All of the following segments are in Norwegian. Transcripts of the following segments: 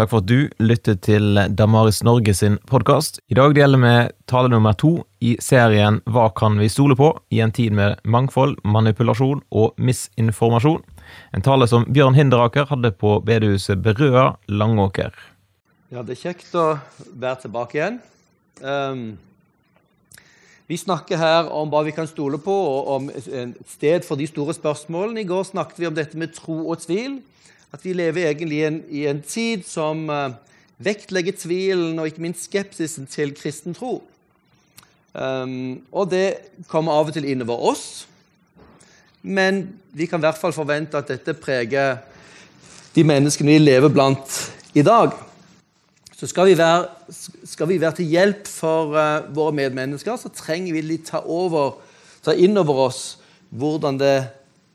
Takk for at du lyttet til Damaris Norge sin podkast. I dag deler vi tale nummer to i serien Hva kan vi stole på? i en tid med mangfold, manipulasjon og misinformasjon. En tale som Bjørn Hinderaker hadde på bedehuset Berøa Langåker. Ja, det er kjekt å være tilbake igjen. Um, vi snakker her om hva vi kan stole på, og om et sted for de store spørsmålene. I går snakket vi om dette med tro og tvil at vi lever egentlig i en, i en tid som uh, vektlegger tvilen og ikke minst skepsisen til kristen tro. Um, og det kommer av og til innover oss, men vi kan i hvert fall forvente at dette preger de menneskene vi lever blant i dag. Så skal vi være, skal vi være til hjelp for uh, våre medmennesker, så trenger vi litt ta, over, ta inn over oss hvordan det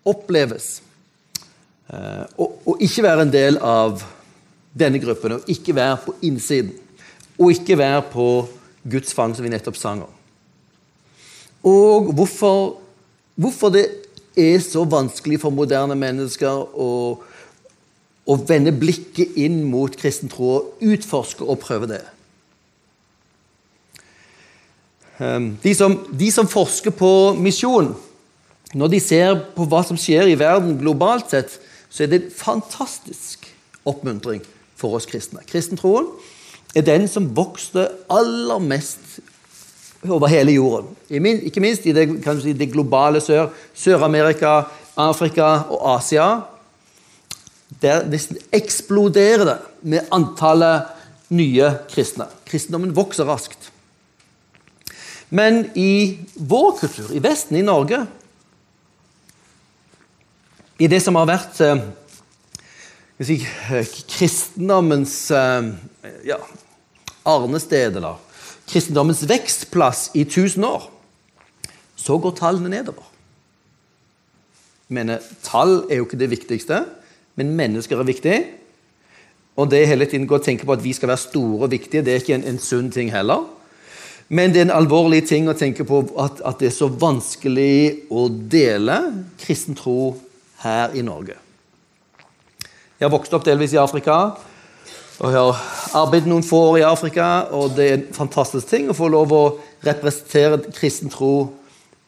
oppleves. Eh, og, og, ikke være en del av denne gruppen, og ikke være på innsiden. Og ikke være på Guds fang, som vi nettopp sang om. Og hvorfor, hvorfor det er så vanskelig for moderne mennesker å, å vende blikket inn mot kristen tro utforske og prøve det. Ehm, de som, de som forsker på misjon, når de ser på hva som skjer i verden globalt sett, så er det en fantastisk oppmuntring for oss kristne. Kristentroen er den som vokste aller mest over hele jorden. Ikke minst i det, si, det globale sør. Sør-Amerika, Afrika og Asia. Der eksploderer det med antallet nye kristne. Kristendommen vokser raskt. Men i vår kultur, i Vesten, i Norge, i det som har vært eh, si, eh, kristendommens eh, ja, arnested, eller kristendommens vekstplass i 1000 år, så går tallene nedover. Mener, Tall er jo ikke det viktigste, men mennesker er viktig. Og det hele tiden går å tenke på at vi skal være store og viktige, det er ikke en, en sunn ting heller. Men det er en alvorlig ting å tenke på at, at det er så vanskelig å dele kristen tro her i Norge. Jeg har vokst opp delvis i Afrika. og Jeg har arbeidet noen få år i Afrika, og det er en fantastisk ting å få lov å representere kristen tro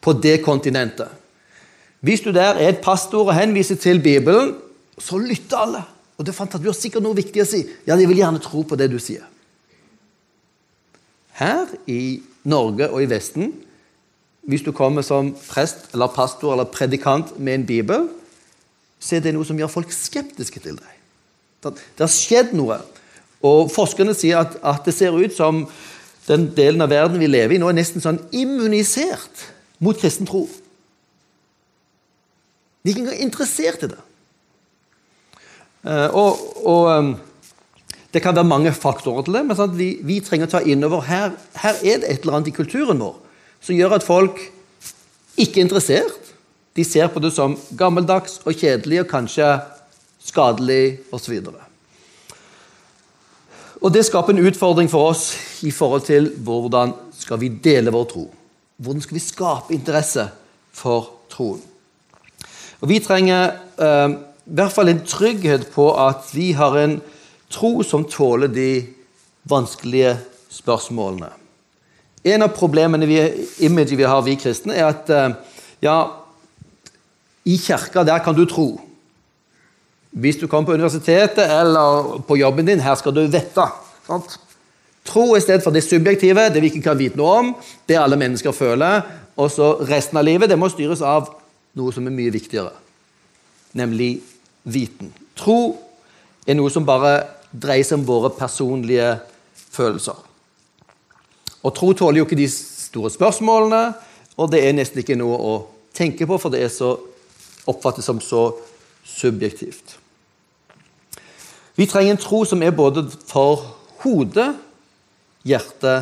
på det kontinentet. Hvis du der er et pastor og henviser til Bibelen, så lytter alle. Og det er fantastisk. Du har sikkert noe viktig å si. Ja, de vil gjerne tro på det du sier. Her i Norge og i Vesten, hvis du kommer som prest eller pastor eller predikant med en bibel, så er det noe som gjør folk skeptiske til deg. Det har skjedd noe. Og Forskerne sier at, at, det ser ut som den delen av verden vi lever i, nå er nesten sånn immunisert mot kristen tro. De er ikke engang interessert i det. Uh, og, og um, Det kan være mange faktorer til det, men sånn vi, vi, trenger å ta innover her, her er det et eller annet i kulturen vår som gjør at folk ikke er interessert de ser på det som gammeldags og kjedelig og kanskje skadelig osv. Og, det skaper en utfordring for oss i forhold til hvordan skal vi dele vår tro. Hvordan skal vi skape interesse for troen? Og Vi trenger eh, i hvert fall en trygghet på at vi har en tro som tåler de vanskelige spørsmålene. En av problemene vi, vi har, vi kristne, er at eh, ja, i kirka, der kan du tro. Hvis du kommer på universitetet eller på jobben din, her skal du vite. Tro i stedet for det subjektive, det vi ikke kan vite noe om, det alle mennesker føler. Og så resten av livet det må styres av noe som er mye viktigere, nemlig viten. Tro er noe som bare dreier seg om våre personlige følelser. Og tro tåler jo ikke de store spørsmålene, og det er nesten ikke noe å tenke på, for det er så oppfattes som så subjektivt. Vi trenger en tro som er både for hode, hjerte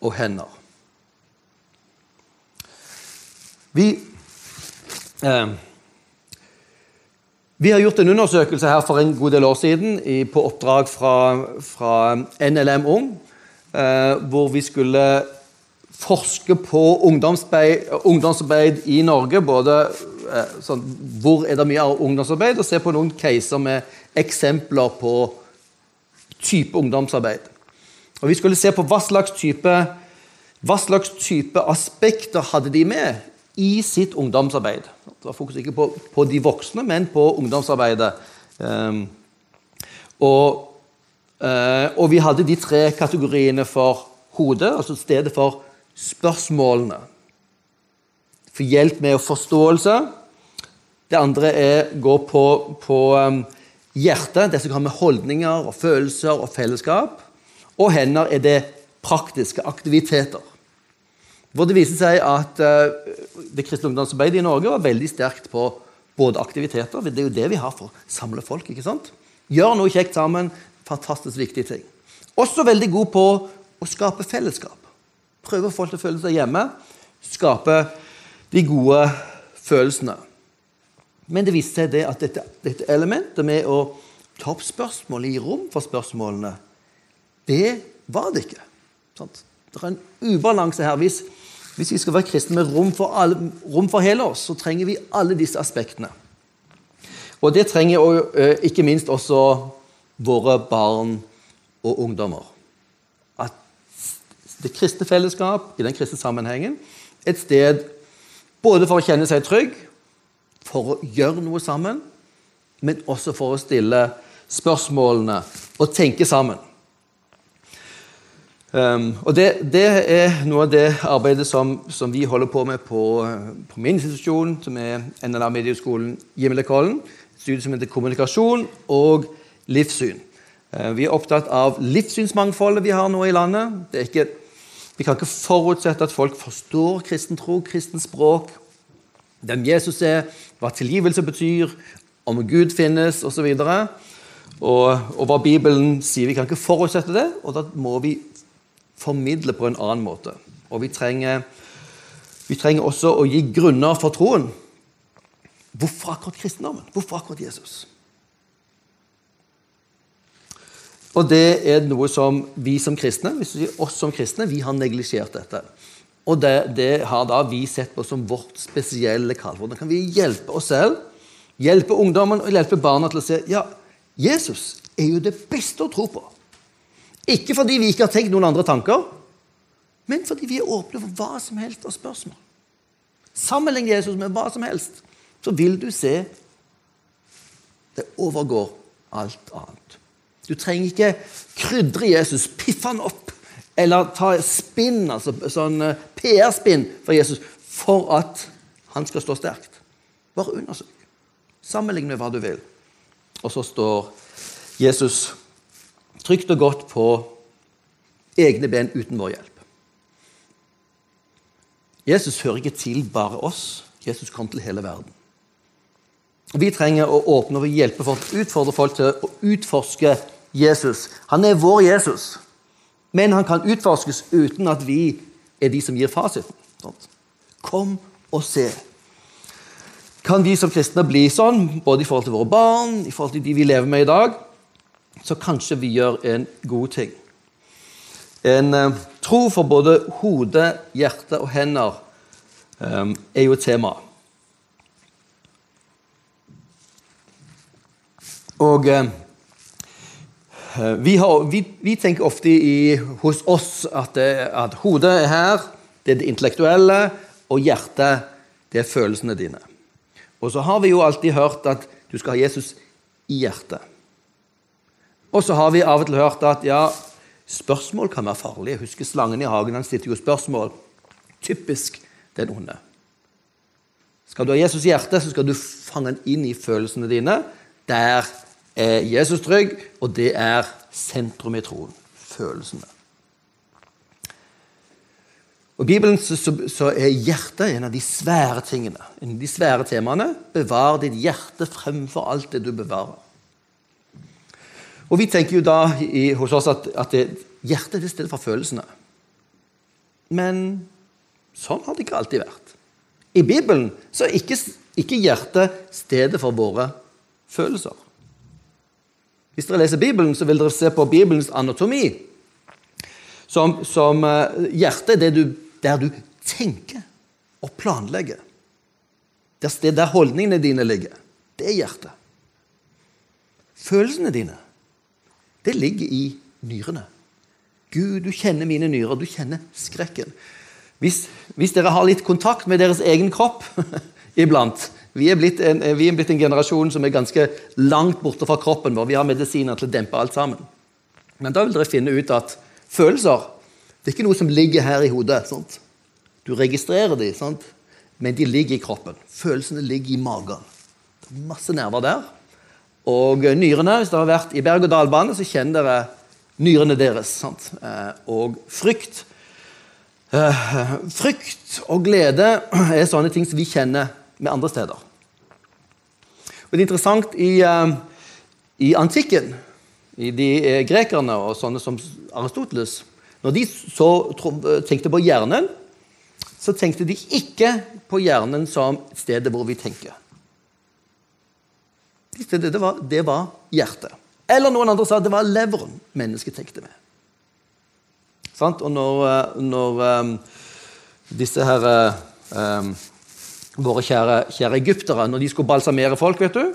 og hender. Vi, eh, vi har gjort en undersøkelse her for en god del år siden i, på oppdrag fra, fra NLM Ung, eh, hvor vi skulle forske på ungdomsarbeid i Norge. både sånn, Hvor er det mye ungdomsarbeid? Og se på noen caser med eksempler på type ungdomsarbeid. Og Vi skulle se på hva slags type, hva slags type aspekter hadde de med i sitt ungdomsarbeid. Det var fokus ikke på, på de voksne, men på ungdomsarbeidet. Um, og, uh, og, vi hadde de tre kategoriene for hodet, altså stedet for spørsmålene. For hjelp med forståelse. Det andre er, gå på, på um, hjertet, det som har med holdninger og følelser og fellesskap. Og hender er det praktiske aktiviteter. Hvor det viser seg at uh, det kristne ungdomsarbeidet i Norge var veldig sterkt på både aktiviteter Det er jo det vi har for å samle folk. ikke sant? Gjør noe kjekt sammen. Fantastisk viktig ting. Også veldig god på å skape fellesskap. Prøve å få folk til å føle seg hjemme. Skape de gode følelsene. Men det viste seg det at dette, dette elementet med å ta opp spørsmål, gi rom for spørsmålene, det var det ikke. Sant? Det er en ubalanse her. Hvis, hvis vi skal være kristne med rom for, alle, rom for, hele oss, så trenger vi alle disse aspektene. Og det trenger også, eh, ikke minst også våre barn og ungdommer. At det kristne fellesskap i den kristne sammenhengen et sted både for å kjenne seg trygg, for å gjøre noe sammen, men også for å stille spørsmålene og tenke sammen. Um, og det, det, er noe av det arbeidet som, som vi holder på med på, på, min institusjon, som er NLA Medieskolen Gimlekollen. Studiet som heter kommunikasjon og livssyn. Uh, vi er opptatt av livssynsmangfoldet vi har nå i landet. Det er Ikke, vi kan ikke forutsette at folk forstår kristen tro, kristen språk, hvem Jesus er, hva tilgivelse betyr, om Gud finnes osv. Og, og, og hva Bibelen sier. Vi kan ikke forutsette det, og da må vi formidle på en annen måte. Og vi trenger, vi trenger også å gi grunner for troen. Hvorfor akkurat kristendommen? Hvorfor akkurat Jesus? Og det er noe som vi som kristne hvis vi oss som kristne, vi har neglisjert dette. Og det, det, har da vi sett på som vårt spesielle kall. Hvordan kan vi hjelpe oss selv, hjelpe ungdommen og hjelpe barna til å se ja, Jesus er jo det beste å tro på. Ikke fordi vi ikke har tenkt noen andre tanker, men fordi vi er åpne for hva som helst av spørsmål. Sammenlign Jesus med hva som helst, så vil du se det overgår alt annet. Du trenger ikke krydre Jesus, piffe han opp, eller ta spinn, altså sånn eh, PR-spinn for Jesus, for at han skal stå sterkt. Bare undersøk. Sammenlign med hva du vil. Og så står Jesus trygt og godt på egne ben uten vår hjelp. Jesus hører ikke til bare oss. Jesus kom til hele verden. Vi trenger å åpne og hjelpe folk, utfordre folk til å utforske Jesus. Han er vår Jesus, men han kan utforskes uten at vi er de som gir fasiten. Kom og se. Kan vi som kristne bli sånn, både i forhold til våre barn, i forhold til de vi lever med i dag? så kanskje vi gjør en god ting. En eh, tro for både hode, hjerte og hender eh, er jo et tema. Og eh, vi, har, vi, vi, tenker ofte i, hos oss at, det, at hodet er her, det er det intellektuelle, og hjertet, det er følelsene dine. Og så har vi jo alltid hørt at du skal ha Jesus i hjertet. Og så har vi av og til hørt at ja, spørsmål kan være farlige. Husker slangen i hagen. Han stilte jo spørsmål. Typisk den onde. Skal du ha Jesus i hjertet, så skal du fange han inn i følelsene dine. Der er Jesus trygg, og det er sentrum i troen. Følelsene. Og I Bibelen så, er hjertet en av de svære tingene. En av de svære temaene. Bevar ditt hjerte fremfor alt det du bevarer. Og Vi tenker jo da i, hos oss at, at det, hjertet er stedet for følelsene. Men sånn har det ikke alltid vært. I Bibelen så er ikke, ikke hjertet stedet for våre følelser. Hvis dere leser Bibelen, så vil dere se på Bibelens anatomi. Som, som uh, hjertet er det der du tenker og planlegger. Det er der holdningene dine ligger. Det er hjertet. Følelsene dine det ligger i nyrene. Gud, du kjenner mine nyrer, du kjenner skrekken. Hvis, hvis dere har litt kontakt med deres egen kropp iblant vi er, en, vi er, blitt en, generasjon som er ganske langt borte fra kroppen vår. Vi har medisiner til å dempe alt sammen. Men da vil dere finne ut at følelser det er ikke noe som ligger her i hodet. Sant? Du registrerer dem, sant? men de ligger i kroppen. Følelsene ligger i magen. Det er masse nerver der. Og nyrene, hvis dere har vært i berg-og-dal-bane, så kjenner dere nyrene deres. Sant? Eh, og frykt. Eh, frykt og glede er sånne ting som vi kjenner med andre steder. Og Det er interessant i, eh, i antikken, i de grekerne og sånne som Aristoteles Når de så tenkte på hjernen, så tenkte de ikke på hjernen som stedet hvor vi tenker. Det var, det var hjertet. Eller noen andre sa at det var leveren mennesket tenkte med. Sant? Og når, eh, når um, disse her um, Våre kjære, kjære, egyptere når de skulle balsamere folk, vet du,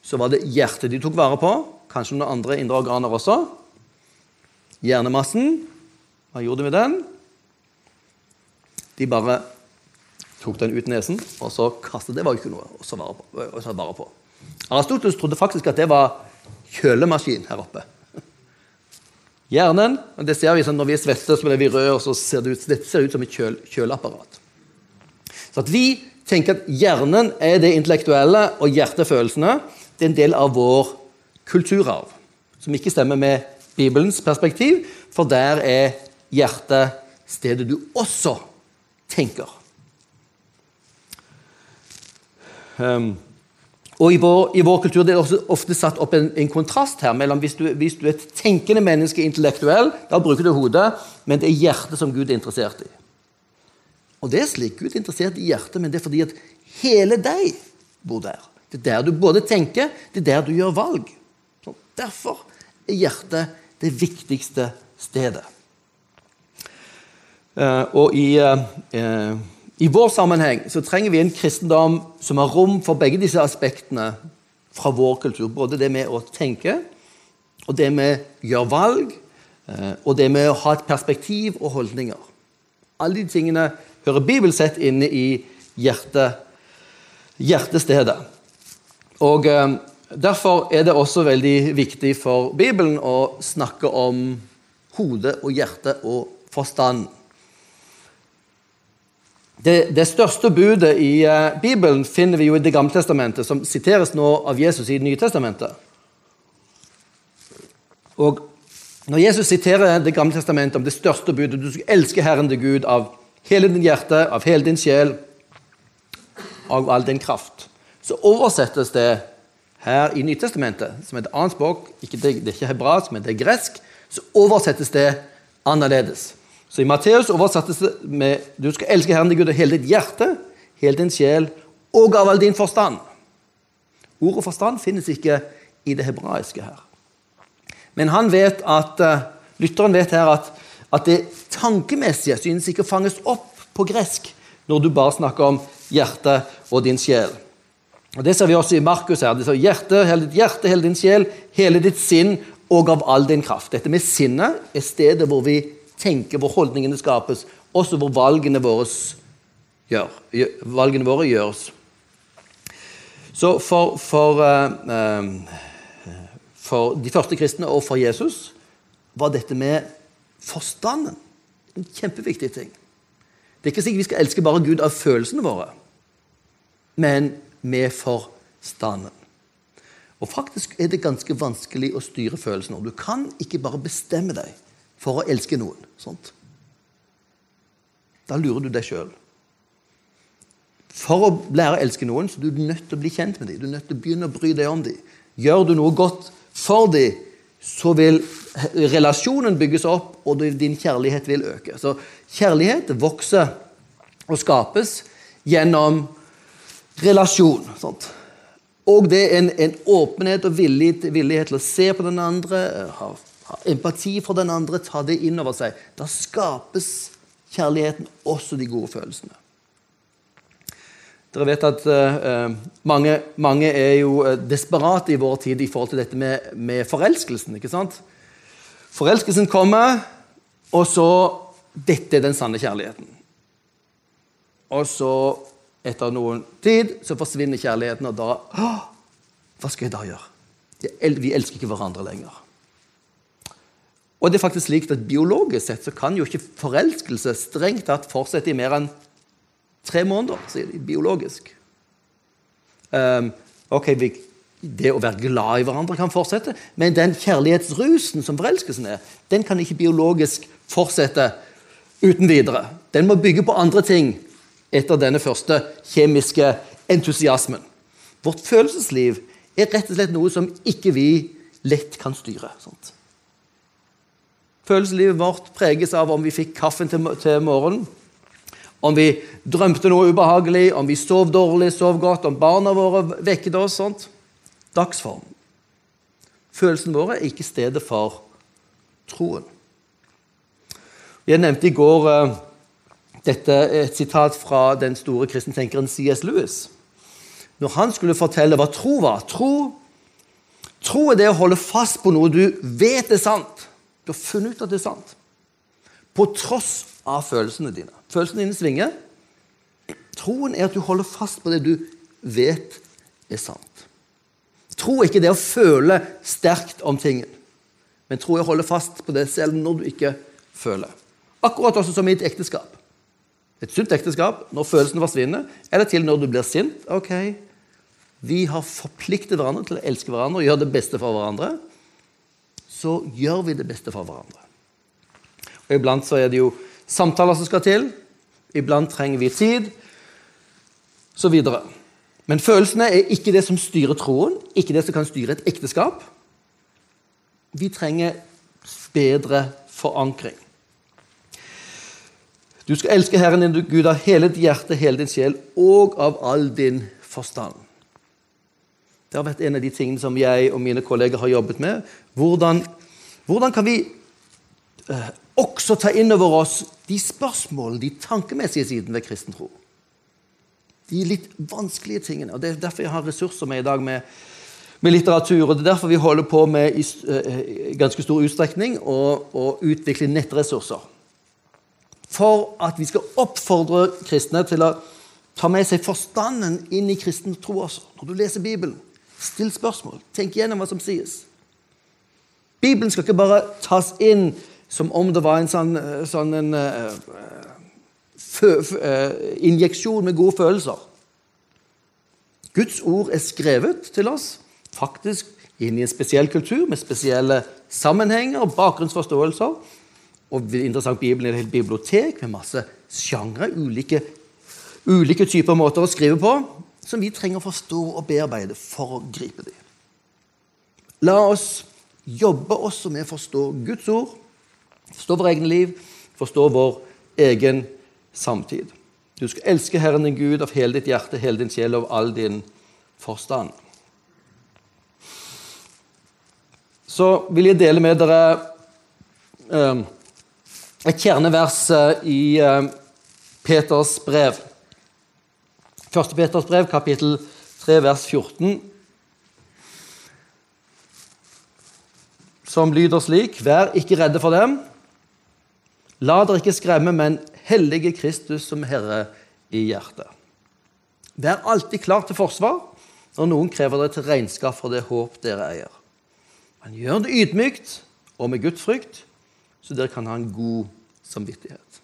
så var det hjertet de tok vare på. Kanskje noen andre indre organer også. Hjernemassen. Hva gjorde de med den? De bare tok den ut nesen, og så kastet Det var jo ikke noe å ta vare på. Aristoteles trodde faktisk at det var kjølemaskin her oppe. Hjernen det ser vi sånn Når vi er svette, så blir vi røde, og så ser det ut, det ser ut som et kjøl, kjøleapparat. Så at vi tenker at hjernen er det intellektuelle, og hjertefølelsene det er en del av vår kulturarv. Som ikke stemmer med Bibelens perspektiv, for der er hjertet stedet du også tenker. Um, og i vår, i vår, kultur det er også ofte satt opp en, en kontrast her mellom hvis du, hvis du, er et tenkende menneske, intellektuell, da bruker du hodet, men det er hjertet som Gud er interessert i. Og det er slik Gud er interessert i hjertet, men det er fordi at hele deg bor der. Det er der du både tenker, det er der du gjør valg. Så derfor er hjertet det viktigste stedet. Uh, og i uh, i vår sammenheng så trenger vi en kristendom som har rom for begge disse aspektene fra vår kultur. Både det med å tenke, og det med å gjøre valg, eh, og det med å ha et perspektiv og holdninger. Alle de tingene hører bibelsett inne i hjerte, hjertestedet. Og eh, Derfor er det også veldig viktig for Bibelen å snakke om hode og hjerte og forstand. Det, det, største budet i eh, Bibelen finner vi jo i Det gamle testamentet, som siteres nå av Jesus i Det nye testamentet. Og Når Jesus siterer Det gamle testamentet om det største budet Du skal elske Herren til Gud av hele din hjerte, av hele din sjel, av all din kraft, så oversettes det her i Nytestamentet, som er et annet språk, det, er ikke hebraisk, men det er gresk, så oversettes det annerledes. Så i Matteus oversettes det med du skal elske Herren din Gud av hele ditt hjerte, hele din sjel og av all din forstand. Ordet forstand finnes ikke i det hebraiske her. Men han vet at, uh, lytteren vet her at, at det tankemessige synes ikke å fanges opp på gresk når du bare snakker om hjerte og din sjel. Og Det ser vi også i Markus. her. Det står hjerte, hele ditt hjerte, hele din sjel, hele ditt sinn og av all din kraft. Dette med sinnet er stedet hvor vi tenker, hvor holdningene skapes, også hvor valgene våre, gjør, valgene våre gjøres. Så for, for, uh, for, de første kristne og for Jesus var dette med forstanden en kjempeviktig ting. Det er ikke sikkert vi skal elske bare Gud av følelsene våre, men med forstanden. Og faktisk er det ganske vanskelig å styre følelsene. Du kan ikke bare bestemme deg for å elske noen. Sånt. Da lurer du deg sjøl. For å lære å elske noen så er du nødt til å bli kjent med dem. Du er nødt til å begynne å bry deg om dem. Gjør du noe godt for dem, så vil relasjonen bygges opp, og din kjærlighet vil øke. Så kjærlighet vokser og skapes gjennom relasjon. Sånt. Og det er en, en åpenhet og villighet, villighet, til å se på den andre, ha ha empati for den andre, ta det inn over seg. Da skapes kjærligheten, også de gode følelsene. Dere vet at uh, mange, mange, er jo desperate i vår tid i forhold til dette med, med forelskelsen. ikke sant? Forelskelsen kommer, og så Dette er den sanne kjærligheten. Og så, etter noen tid, så forsvinner kjærligheten, og da «Åh, Hva skal jeg da gjøre? Vi elsker ikke hverandre lenger. Og det er faktisk slik at Biologisk sett så kan jo ikke forelskelse strengt tatt fortsette i mer enn tre måneder, sier de, biologisk. Um, ok, Det å være glad i hverandre kan fortsette, men den kjærlighetsrusen som forelskelsen er, den kan ikke biologisk fortsette uten videre. Den må bygge på andre ting etter denne første kjemiske entusiasmen. Vårt følelsesliv er rett og slett noe som ikke vi lett kan styre. Sant? Følelseslivet vårt preges av om vi fikk kaffen til, til morgenen, om vi drømte noe ubehagelig, om vi sov dårlig, sov godt, om barna våre vekket oss. sånt. Dagsform. Følelsene våre er ikke stedet for troen. Jeg nevnte i går uh, dette et sitat fra den store kristentenkeren C.S. Lewis. Når han skulle fortelle hva tro var Tro, tro er det å holde fast på noe du vet er sant. Du har funnet ut at det er sant. På tross av følelsene dine. Følelsene dine svinger. Troen er at du holder fast på det du vet er sant. Tro ikke det å føle sterkt om tingen, men tro er å holde fast på det selv når du ikke føler. Akkurat også som i et ekteskap. Et sunt ekteskap, når følelsene forsvinner, eller til når du blir sint. ok, Vi har forpliktet hverandre til å elske hverandre og gjøre det beste for hverandre. Så gjør vi det beste for hverandre. Og Iblant så er det jo samtaler som skal til. Iblant trenger vi tid, så videre. Men følelsene er ikke det som styrer troen, ikke det som kan styre et ekteskap. Vi trenger bedre forankring. Du skal elske Herren din Gud av hele ditt hjerte, hele din sjel og av all din forstand. Det har vært en av de tingene som jeg og mine kolleger har jobbet med. Hvordan, hvordan kan vi eh, også ta inn over oss de spørsmålene, de tankemessige sidene ved kristen tro. De litt vanskelige tingene. og Det er derfor jeg har ressurser med i dag med, med litteratur. og Det er derfor vi holder på med i uh, ganske stor utstrekning å utvikle nettressurser. For at vi skal oppfordre kristne til å ta med seg forstanden inn i kristen tro også. Når du leser Bibelen, still spørsmål. Tenk gjennom hva som sies. Bibelen skal ikke bare tas inn som om det var en sånn, eh, sånn en, uh, injeksjon med gode følelser. Guds ord er skrevet til oss faktisk inn i en spesiell kultur med spesielle sammenhenger og bakgrunnsforståelser. Og interessant Bibelen er et helt bibliotek med masse sjangre, ulike, ulike typer måter å skrive på, som vi trenger å forstå og bearbeide for å gripe dem. La oss jobbe også med å forstå Guds ord Forstå vår egen liv, forstå vår egen samtid. Du skal elske Herren din Gud av hele ditt hjerte, hele din sjel og all din forstand. Så vil jeg dele med dere eh, et kjernevers eh, i eh, Peters brev. Første Peters brev, kapittel 3, vers 14. Som lyder slik.: Vær ikke redde for dem. La dere ikke skremme, men hellige Kristus som Herre i hjertet. Vær alltid klar til forsvar når noen krever dere til regnskap for det håp dere eier. Men gjør det ydmykt og med gudsfrykt, så dere kan ha en god samvittighet.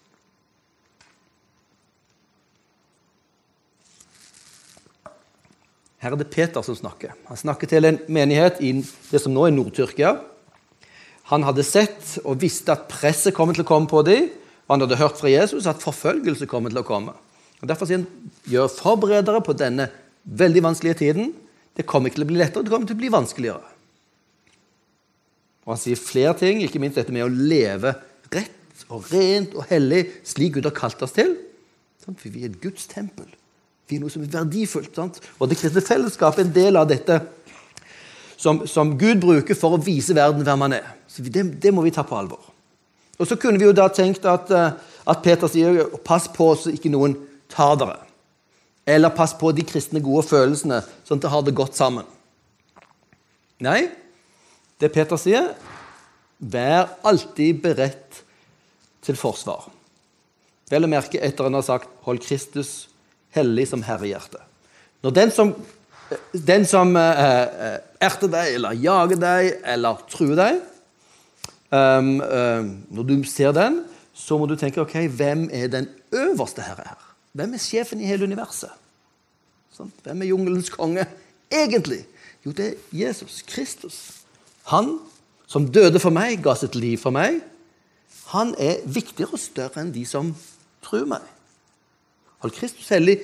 Her er det Peter som snakker. Han snakker til en menighet i det som nå er Nord-Tyrkia. Han hadde sett og visste at presset kom til å komme på dem. Og han hadde hørt fra Jesus at forfølgelse kommer til å komme. Og Derfor sier han gjør forberedere på denne veldig vanskelige tiden. Det kommer ikke til å bli lettere, det kommer til å bli vanskeligere. Og Han sier flere ting, ikke minst dette med å leve rett og rent og hellig, slik Gud har kalt oss til. For vi er et Guds tempel. Vi er noe som er verdifullt. Sant? Og Det kristne fellesskapet er en del av dette som, som Gud bruker for å vise verden hvem han er. Så det, det, må vi ta på alvor. Og Så kunne vi jo da tenkt at, eh, at Peter sier pass på så ikke noen tar dere. Eller pass på de kristne gode følelsene, sånn at det har det godt sammen. Nei, det Peter sier, Vær alltid beredt til forsvar. Vel å merke etter han har sagt 'hold Kristus hellig som herrehjerte'. Når den som, den som eh, erter deg, eller jage deg, eller true deg um, um, Når du ser den, så må du tenke ok, hvem er den øverste herre her? Hvem er sjefen i hele universet? Sånn? Hvem er jungelens konge egentlig? Jo, det er Jesus Kristus. Han som døde for meg, ga sitt liv for meg. Han er viktigere og større enn de som tror meg. Hold Kristus hellig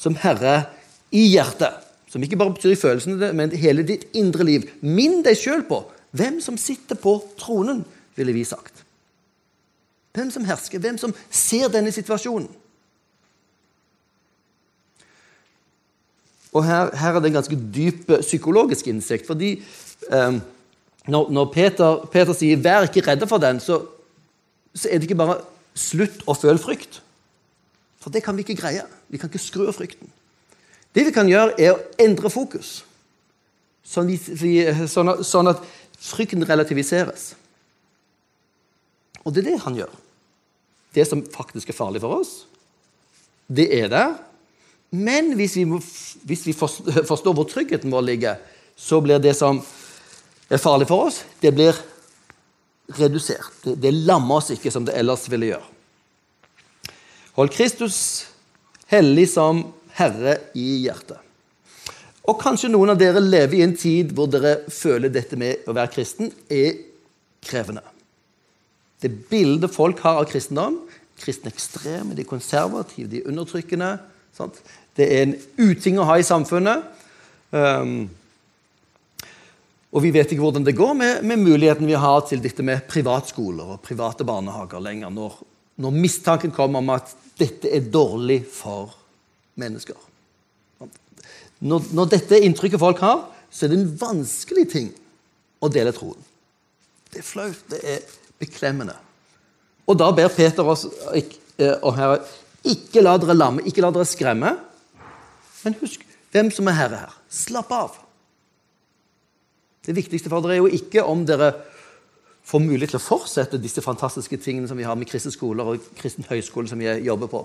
som Herre i hjertet. Som ikke bare betyr i følelsene, men hele ditt indre liv. Minn deg sjøl på hvem som sitter på tronen, ville vi sagt. Hvem som hersker, hvem som ser denne situasjonen. Og her, her er det en ganske dyp psykologisk innsikt. fordi eh, når, når Peter, Peter, sier 'vær ikke redde for den', så, så, er det ikke bare slutt å føle frykt. For det kan vi ikke greie. Vi kan ikke skru av frykten. Det vi kan gjøre, er å endre fokus, sånn, sånn, sånn at frykten relativiseres. Og det er det han gjør. Det som faktisk er farlig for oss, det er der. Men hvis vi, hvis vi forstår hvor tryggheten vår ligger, så blir det som er farlig for oss, det blir redusert. Det, det lammer oss ikke som det ellers ville gjøre. Hold Kristus hellig som Herre i hjertet. Og kanskje noen av dere lever i en tid hvor dere føler dette med å være kristen er krevende. Det bildet folk har av kristendom kristne ekstreme, de konservative, de undertrykkende sant? Det er en uting å ha i samfunnet. Um, og vi vet ikke hvordan det går med, med, muligheten vi har til dette med privatskoler og private barnehager lenger, når, når mistanken kommer om at dette er dårlig for mennesker. Når, når dette inntrykket folk har, så er det en vanskelig ting å dele troen. Det er flaut. Det er beklemmende. Og da ber Peter oss eh, og Herre, ikke la dere lamme, ikke la dere skremme. Men husk hvem som er herre her. Slapp av. Det viktigste for dere er jo ikke om dere får mulighet til å fortsette disse fantastiske tingene som vi har med kristne skoler og kristen høyskole som vi jobber på.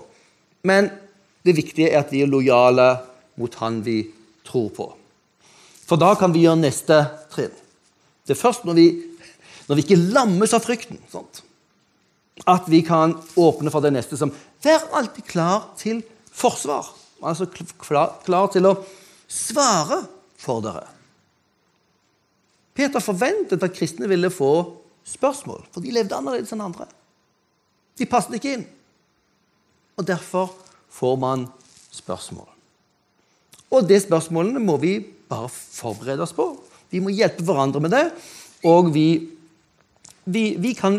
Men det viktige er at vi er lojale mot Han vi tror på. For da kan vi gjøre neste trinn. Det er først når vi, når vi ikke lammes av frykten, sånt, at vi kan åpne for det neste som Vær alltid klar til forsvar. Altså klar, klar til å svare for dere. Peter forventet at kristne ville få spørsmål, for de levde annerledes enn andre. De passet ikke inn. Og derfor får man spørsmål. Og de spørsmålene må vi bare forberede oss på. Vi må hjelpe hverandre med det. Og vi, vi, vi kan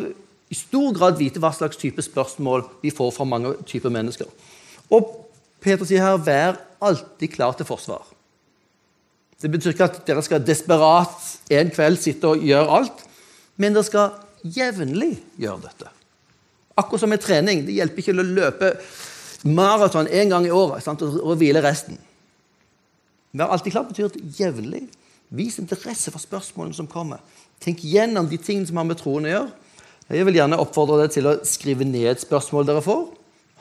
i stor grad vite hva slags type spørsmål vi får fra mange typer mennesker. Og Peter sier her 'vær alltid klar til forsvar'. Det betyr ikke at dere skal desperat en kveld sitte og gjøre alt, men dere skal jevnlig gjøre dette. Akkurat som med trening. Det hjelper ikke å løpe maraton én gang i året sant, og, og hvile resten. Vær alltid klar betyr jevnlig. Vis interesse for spørsmålene som kommer. Tenk gjennom de tingene som har med troen å gjøre. Jeg vil gjerne oppfordre deg til å skrive ned spørsmål dere får.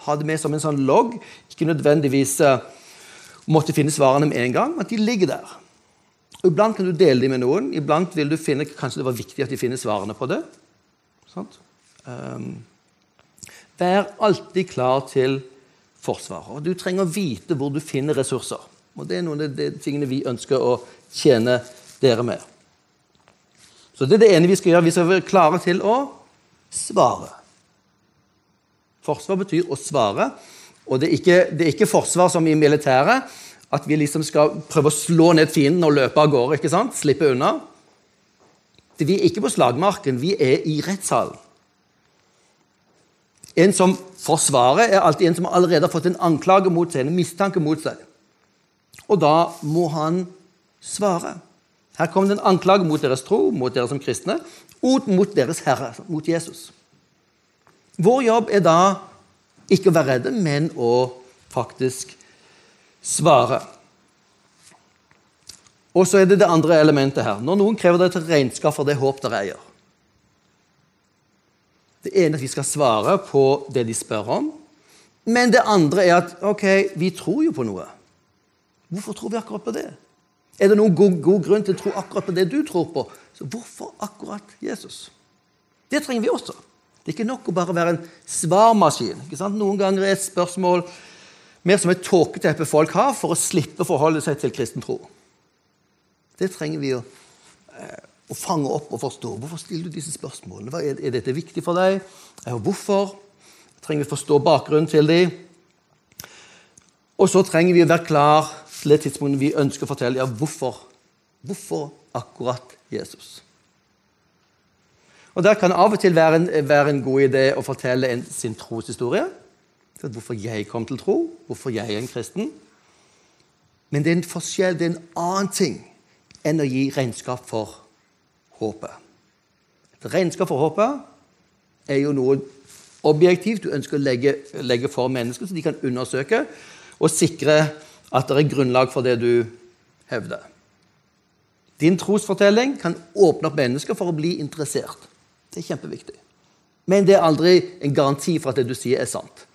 Ha det med som en sånn logg. Ikke nødvendigvis uh, måtte finne svarene med en gang, men at de ligger der. Iblant kan du dele dem med noen. Iblant vil du finne kanskje det var viktig at de finner svarene på det. Um, vær alltid klar til forsvar. Og du trenger å vite hvor du finner ressurser. Og Det er noen av de tingene vi ønsker å tjene dere med. Så det er det ene vi skal gjøre. Vi skal være klare til å svare. Forsvar betyr å svare. Og det er ikke, det er ikke forsvar som i militæret, at vi liksom skal prøve å slå ned fienden og løpe av gårde. ikke sant? Slippe unna. Vi er ikke på slagmarken, vi er i rettssalen. En som forsvarer, er alltid en som allerede har fått en anklage mot seg, en mistanke mot seg. Og da må han svare. Her kommer det en anklage mot deres tro, mot dere som kristne, og mot deres Herre, mot Jesus. Vår jobb er da ikke å være redde, men å faktisk svare. Og så er det det andre elementet her. Når noen krever deg til regnskap for det håp dere eier. Det ene er at vi skal svare på det de spør om. Men det andre er at ok, vi tror jo på noe. Hvorfor tror vi akkurat på det? Er det noen god, god grunn til å tro akkurat på det du tror på? Så hvorfor akkurat Jesus? Det trenger vi også. Det er ikke nok å bare være en svarmaskin. Noen ganger er et spørsmål mer som et tåketeppe folk har for å slippe å forholde seg til kristen tro. Det trenger vi å, eh, å fange opp og forstå. Hvorfor stiller du disse spørsmålene? Er, er dette viktig for deg? Hvorfor? Trenger vi forstå bakgrunnen til dem? Og så trenger vi å være klar til det tidspunktet vi ønsker å fortelle ja, hvorfor. Hvorfor akkurat Jesus? Og Der kan det av og til være en, være en god idé å fortelle en, sin troshistorie. Hvorfor jeg kom til tro, hvorfor jeg er en kristen. Men det er en forskjell, det er en annen ting enn å gi regnskap for håpet. Et regnskap for håpet er jo noe objektivt du ønsker å legge, legge for mennesker, så de kan undersøke og sikre at det er grunnlag for det du hevder. Din trosfortelling kan åpne opp mennesker for å bli interessert. Det er kjempeviktig. Men det er aldri en garanti for at det du sier, er sant.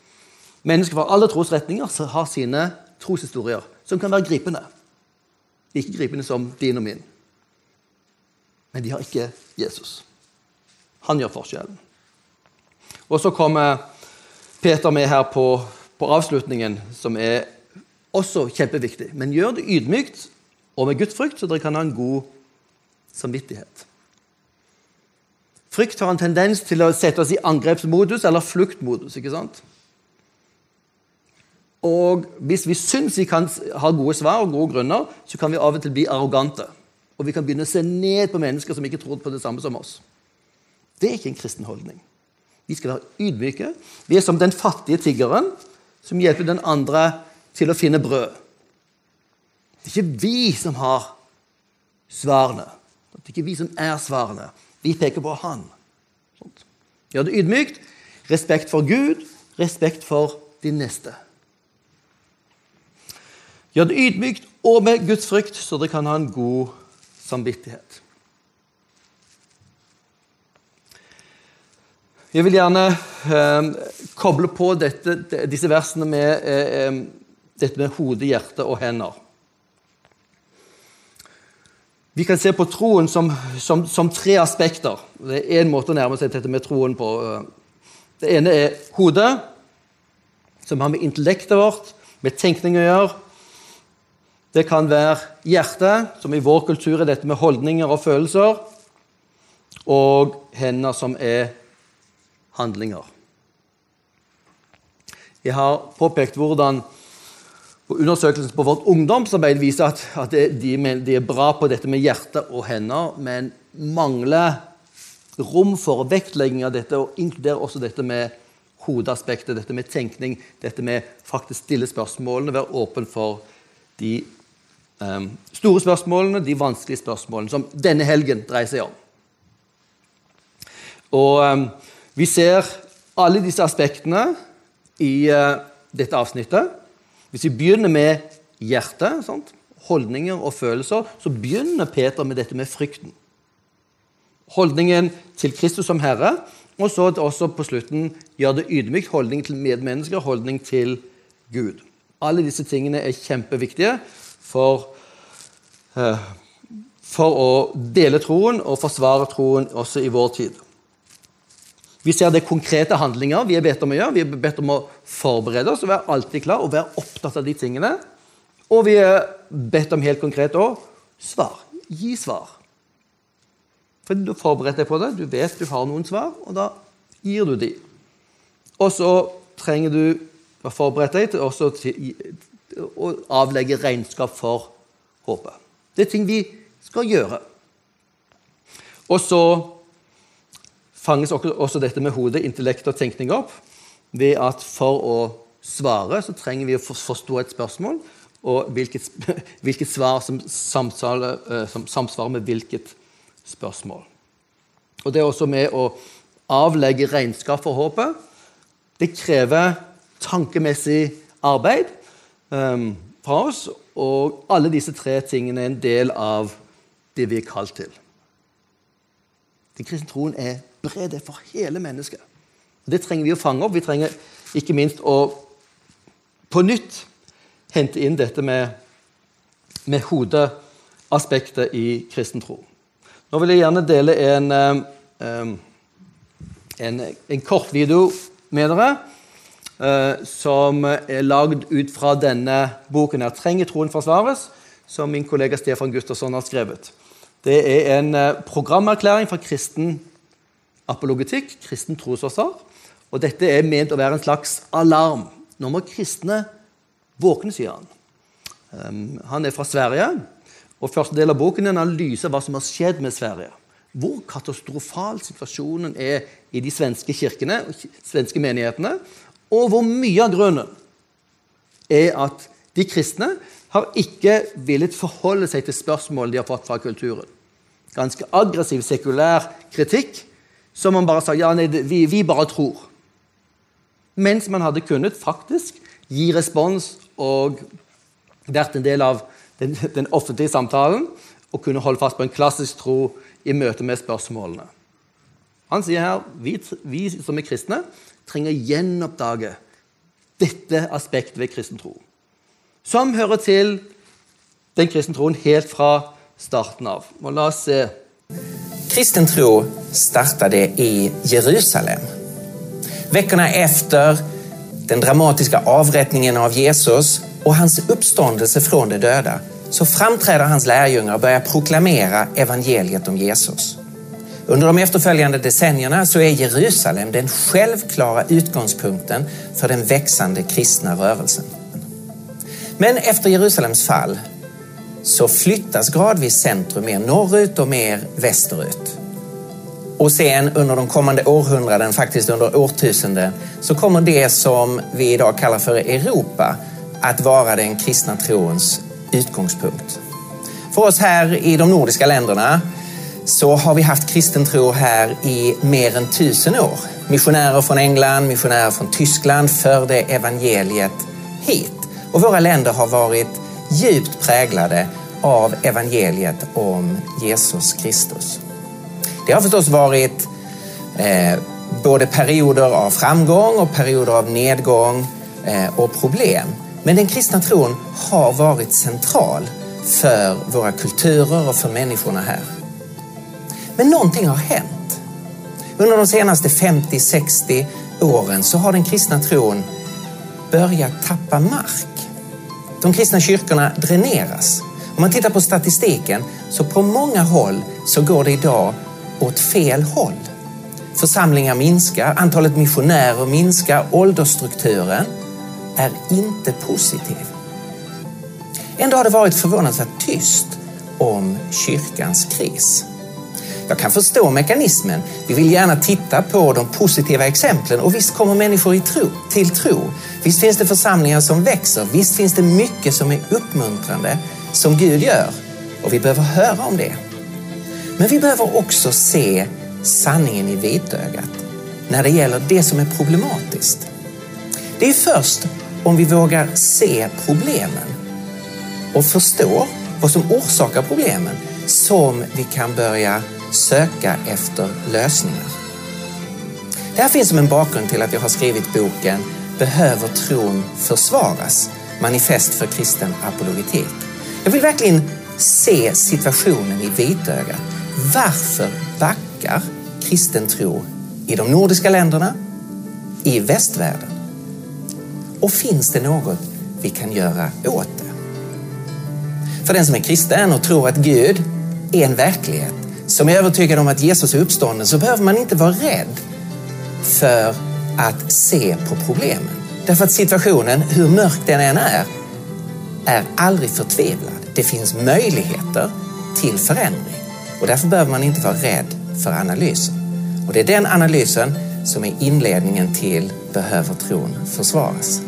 Mennesker fra alle trosretninger har sine troshistorier som kan være gripende. Like gripende som din og min. Men de har ikke Jesus. Han gjør forskjellen. Og så kommer Peter med her på, på avslutningen, som er også kjempeviktig. Men gjør det ydmykt og med gudsfrykt, så dere kan ha en god samvittighet. Frykt har en tendens til å sette oss i angrepsmodus eller fluktmodus. ikke sant? Og hvis vi syns vi kan ha gode svar og gode grunner, så kan vi av og til bli arrogante. Og vi kan begynne å se ned på mennesker som ikke tror på det samme som oss. Det er ikke en kristen holdning. Vi skal være ydmyke. Vi er som den fattige tiggeren som hjelper den andre til å finne brød. Det er ikke vi som har svarene. Det er ikke vi som er svarene. Vi peker på Han. Gjør det ydmykt. Respekt for Gud, respekt for din neste. Gjør det ydmykt og med Guds frykt, så dere kan ha en god samvittighet. Jeg vil gjerne eh, koble på dette, disse versene med eh, eh, dette med hode, hjerte og hender. Vi kan se på troen som, som, som tre aspekter. Det er én måte å nærme seg dette med troen på. Det ene er hodet, som har med intellektet vårt, med tenkning å gjøre. Det kan være hjertet, som i vår kultur er dette med holdninger og følelser. Og hender, som er handlinger. Jeg har påpekt hvordan undersøkelsen på vårt ungdomsarbeid viser at, at de, de, er bra på dette med hjerte og hender, men mangler rom for vektlegging av dette, og inkluderer også dette med hodeaspektet, dette med tenkning, dette med faktisk stille spørsmålene, være åpen for de um, store spørsmålene, de vanskelige spørsmålene, som denne helgen dreier seg om. Og um, vi ser alle disse aspektene i uh, dette avsnittet. Hvis vi begynner med hjertet, sant? holdninger og følelser, så begynner Peter med dette med frykten. Holdningen til Kristus som Herre, og så også på slutten gjør det ydmykt. Holdning til medmennesker, holdning til Gud. Alle disse tingene er kjempeviktige for, uh, for å dele troen og forsvare troen også i vår tid. Vi ser det konkrete handlinger vi er bedt om å gjøre. Vi er bedt om å forberede oss og være alltid klar og være opptatt av de tingene. Og vi er bedt om helt konkret å svar. Gi svar. For Du forbereder deg på det, du vet du har noen svar, og da gir du de. Og så trenger du å forberede deg til også å avlegge regnskap for håpet. Det er ting vi skal gjøre. Og så fanges også dette med hodet, intellekt og tenkning opp ved at for å svare så trenger vi å forstå et spørsmål, og hvilket, hvilket svar som, samtale, eh, som samsvarer med hvilket spørsmål. Og Det er også med å avlegge regnskap for håpet. Det krever tankemessig arbeid fra oss, og alle disse tre tingene er en del av det vi er kalt til. Den kristne troen er bred for hele mennesket. Det trenger vi å fange opp. Vi trenger ikke minst å på nytt hente inn dette med, med hodeaspektet i kristen tro. Nå vil jeg gjerne dele en, en, en, kort video med dere. Uh, som er lagd ut fra denne boken her, 'Trenger troen forsvares', som min kollega Stefan Gustafsson har skrevet. Det er en uh, programerklæring fra kristen apologetikk, kristen trosforsvar. Og dette er ment å være en slags alarm. Nå må kristne våkne, sier han. Um, han er fra Sverige, og første del av boken er en analyse av hva som har skjedd med Sverige. Hvor katastrofal situasjonen er i de svenske kirkene og svenske menighetene, og hvor mye av grunnen er at de kristne har ikke villet forholde seg til spørsmål de har fått fra kulturen. Ganske aggressiv, sekulær kritikk som man bare sa ja, nei, vi, vi bare tror. Mens man hadde kunnet faktisk gi respons og vært en del av den, den, offentlige samtalen og kunne holde fast på en klassisk tro i møte med spørsmålene. Han sier her vi, vi som er kristne, trenger å gjenoppdage dette aspektet ved kristen tro. Som hører til den kristne troen helt fra starten av. Og la oss se Kristen tro startade i Jerusalem. Veckorna efter den dramatiske avrättningen av Jesus og hans uppståndelse fra de døde så framträder hans lärjungar og börjar proklamera evangeliet om Jesus. Under de efterföljande decennierna så är Jerusalem den självklara utgångspunkten för den växande kristna rörelsen. Men efter Jerusalems fall så flyttas gradvis centrum mer norrut och mer västerut. Och sen under de kommande århundraden, faktiskt under årtusenden, så kommer det som vi idag kallar för Europa att vara den kristna trons utgångspunkt. För oss här i de nordiska länderna så har vi haft kristen tro här i mer än tusen år. Missionärer från England, missionärer från Tyskland förde evangeliet hit. Och våra länder har varit djupt präglade av evangeliet om Jesus Kristus. Det har förstås varit eh, både perioder av framgång och perioder av nedgång eh, och problem. Men den kristna tron har varit central för våra kulturer och för människorna här. Men någonting har hänt. Under de senaste 50-60 åren så har den kristna tron börjat tappa mark. De kristna kyrkorna dräneras. Om man tittar på statistiken så på många håll så går det idag åt fel håll. Församlingar minskar, antalet missionärer minskar, åldersstrukturen är inte positiv. Ändå har det varit förvånansvärt tyst om kyrkans kris. Jag kan förstå mekanismen. Vi vill gärna titta på de positiva exemplen och visst kommer människor i tro, till tro. Visst finns det församlingar som växer. Visst finns det mycket som är uppmuntrande som Gud gör och vi behöver höra om det. Men vi behöver också se sanningen i vitögat när det gäller det som är problematiskt. Det är först om vi vågar se problemen och förstår vad som orsakar problemen som vi kan börja söka efter lösningar. Det här finns som en bakgrund till att jag har skrivit boken Behöver tron försvaras? Manifest för kristen apologetik. Jag vill verkligen se situationen i vitögat. Varför backar kristen tro i de nordiska länderna, i västvärlden? Och finns det något vi kan göra åt det? För den som är kristen och tror att Gud är en verklighet, som är övertygade om att Jesus är uppstånden, så behöver man inte vara rädd för att se på problemen. Därför att situationen, hur mörk den än är, är aldrig förtvivlad. Det finns möjligheter till förändring och därför behöver man inte vara rädd för analysen. Och det är den analysen som är inledningen till Behöver tron försvaras?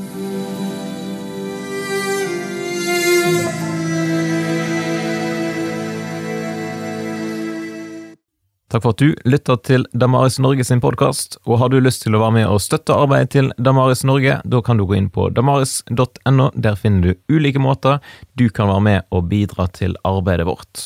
Takk for at du lytta til Damaris Norge sin podkast. Og har du lyst til å være med og støtte arbeidet til Damaris Norge, da kan du gå inn på damaris.no. Der finner du ulike måter du kan være med og bidra til arbeidet vårt.